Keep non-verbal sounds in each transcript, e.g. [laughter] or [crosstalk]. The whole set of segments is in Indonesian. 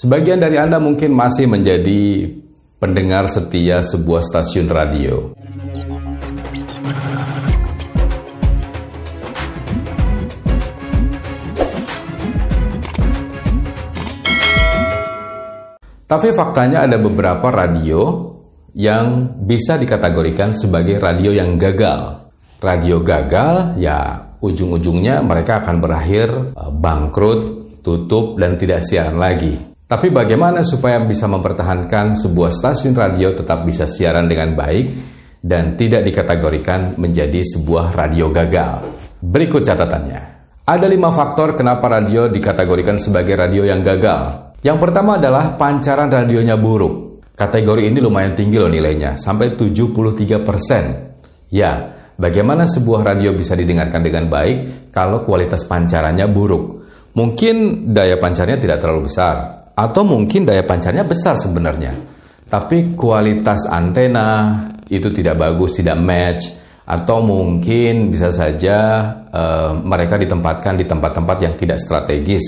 Sebagian dari Anda mungkin masih menjadi pendengar setia sebuah stasiun radio. Tapi faktanya ada beberapa radio yang bisa dikategorikan sebagai radio yang gagal. Radio gagal ya ujung-ujungnya mereka akan berakhir eh, bangkrut, tutup dan tidak siaran lagi. Tapi bagaimana supaya bisa mempertahankan sebuah stasiun radio tetap bisa siaran dengan baik dan tidak dikategorikan menjadi sebuah radio gagal? Berikut catatannya. Ada lima faktor kenapa radio dikategorikan sebagai radio yang gagal. Yang pertama adalah pancaran radionya buruk. Kategori ini lumayan tinggi loh nilainya, sampai 73%. Ya, bagaimana sebuah radio bisa didengarkan dengan baik kalau kualitas pancarannya buruk? Mungkin daya pancarnya tidak terlalu besar, atau mungkin daya pancarnya besar sebenarnya. Tapi kualitas antena itu tidak bagus, tidak match, atau mungkin bisa saja uh, mereka ditempatkan di tempat-tempat yang tidak strategis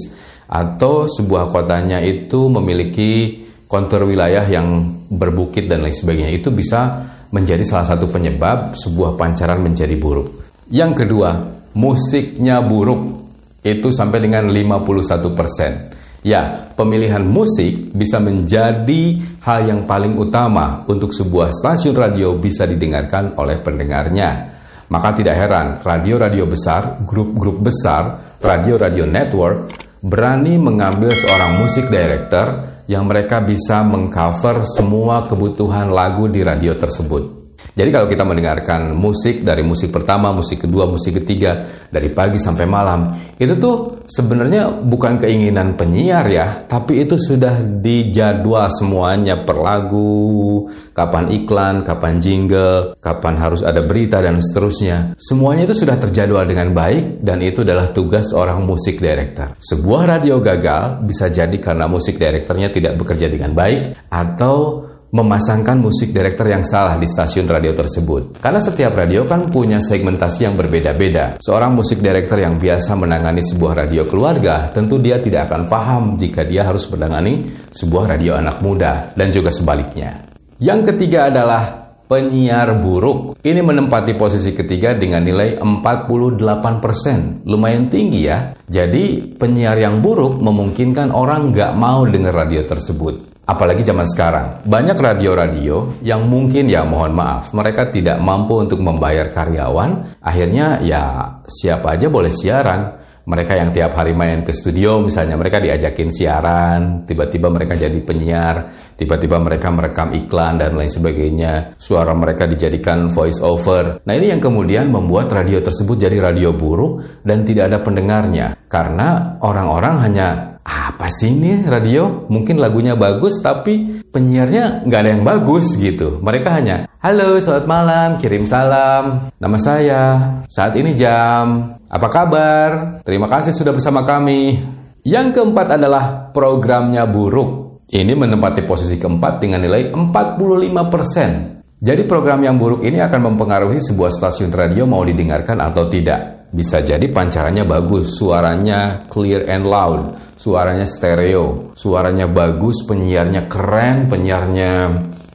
atau sebuah kotanya itu memiliki kontur wilayah yang berbukit dan lain sebagainya itu bisa menjadi salah satu penyebab sebuah pancaran menjadi buruk. Yang kedua, musiknya buruk. Itu sampai dengan 51%. Ya, pemilihan musik bisa menjadi hal yang paling utama untuk sebuah stasiun radio bisa didengarkan oleh pendengarnya. Maka tidak heran, radio-radio besar, grup-grup besar, radio-radio network berani mengambil seorang musik director yang mereka bisa mengcover semua kebutuhan lagu di radio tersebut. Jadi kalau kita mendengarkan musik dari musik pertama, musik kedua, musik ketiga dari pagi sampai malam, itu tuh sebenarnya bukan keinginan penyiar ya, tapi itu sudah dijadwal semuanya per lagu, kapan iklan, kapan jingle, kapan harus ada berita dan seterusnya. Semuanya itu sudah terjadwal dengan baik dan itu adalah tugas seorang musik director. Sebuah radio gagal bisa jadi karena musik directornya tidak bekerja dengan baik atau memasangkan musik director yang salah di stasiun radio tersebut. Karena setiap radio kan punya segmentasi yang berbeda-beda. Seorang musik director yang biasa menangani sebuah radio keluarga, tentu dia tidak akan paham jika dia harus menangani sebuah radio anak muda dan juga sebaliknya. Yang ketiga adalah penyiar buruk. Ini menempati posisi ketiga dengan nilai 48%. Lumayan tinggi ya. Jadi penyiar yang buruk memungkinkan orang nggak mau dengar radio tersebut. Apalagi zaman sekarang, banyak radio-radio yang mungkin ya mohon maaf, mereka tidak mampu untuk membayar karyawan, akhirnya ya siapa aja boleh siaran. Mereka yang tiap hari main ke studio misalnya mereka diajakin siaran, tiba-tiba mereka jadi penyiar, tiba-tiba mereka merekam iklan dan lain sebagainya. Suara mereka dijadikan voice over. Nah, ini yang kemudian membuat radio tersebut jadi radio buruk dan tidak ada pendengarnya karena orang-orang hanya apa sih ini radio? Mungkin lagunya bagus tapi penyiarnya nggak ada yang bagus gitu. Mereka hanya, halo selamat malam, kirim salam, nama saya, saat ini jam, apa kabar? Terima kasih sudah bersama kami. Yang keempat adalah programnya buruk. Ini menempati posisi keempat dengan nilai 45%. Jadi program yang buruk ini akan mempengaruhi sebuah stasiun radio mau didengarkan atau tidak. Bisa jadi pancarannya bagus, suaranya clear and loud, suaranya stereo, suaranya bagus, penyiarnya keren, penyiarnya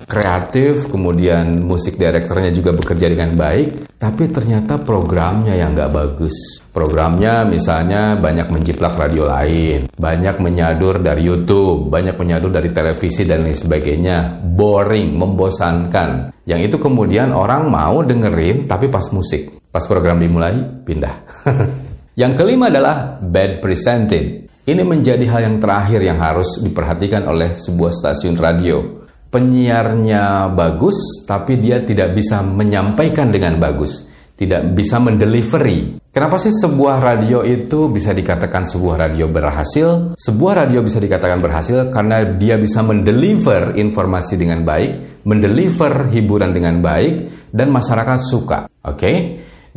kreatif, kemudian musik direkturnya juga bekerja dengan baik, tapi ternyata programnya yang nggak bagus. Programnya misalnya banyak menjiplak radio lain, banyak menyadur dari YouTube, banyak menyadur dari televisi dan lain sebagainya. Boring, membosankan. Yang itu kemudian orang mau dengerin tapi pas musik. Pas program dimulai, pindah. [laughs] yang kelima adalah bad presented. Ini menjadi hal yang terakhir yang harus diperhatikan oleh sebuah stasiun radio. Penyiarnya bagus, tapi dia tidak bisa menyampaikan dengan bagus tidak bisa mendelivery. Kenapa sih sebuah radio itu bisa dikatakan sebuah radio berhasil? Sebuah radio bisa dikatakan berhasil karena dia bisa mendeliver informasi dengan baik, mendeliver hiburan dengan baik, dan masyarakat suka. Oke? Okay?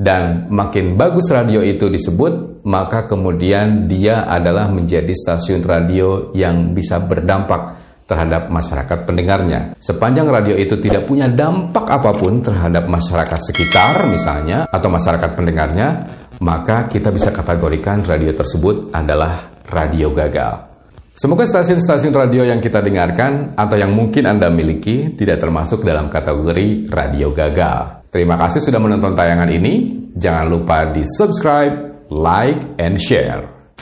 Dan makin bagus radio itu disebut, maka kemudian dia adalah menjadi stasiun radio yang bisa berdampak terhadap masyarakat pendengarnya. Sepanjang radio itu tidak punya dampak apa pun terhadap masyarakat sekitar misalnya atau masyarakat pendengarnya, maka kita bisa kategorikan radio tersebut adalah radio gagal. Semoga stasiun-stasiun radio yang kita dengarkan atau yang mungkin Anda miliki tidak termasuk dalam kategori radio gagal. Terima kasih sudah menonton tayangan ini. Jangan lupa di subscribe, like, and share.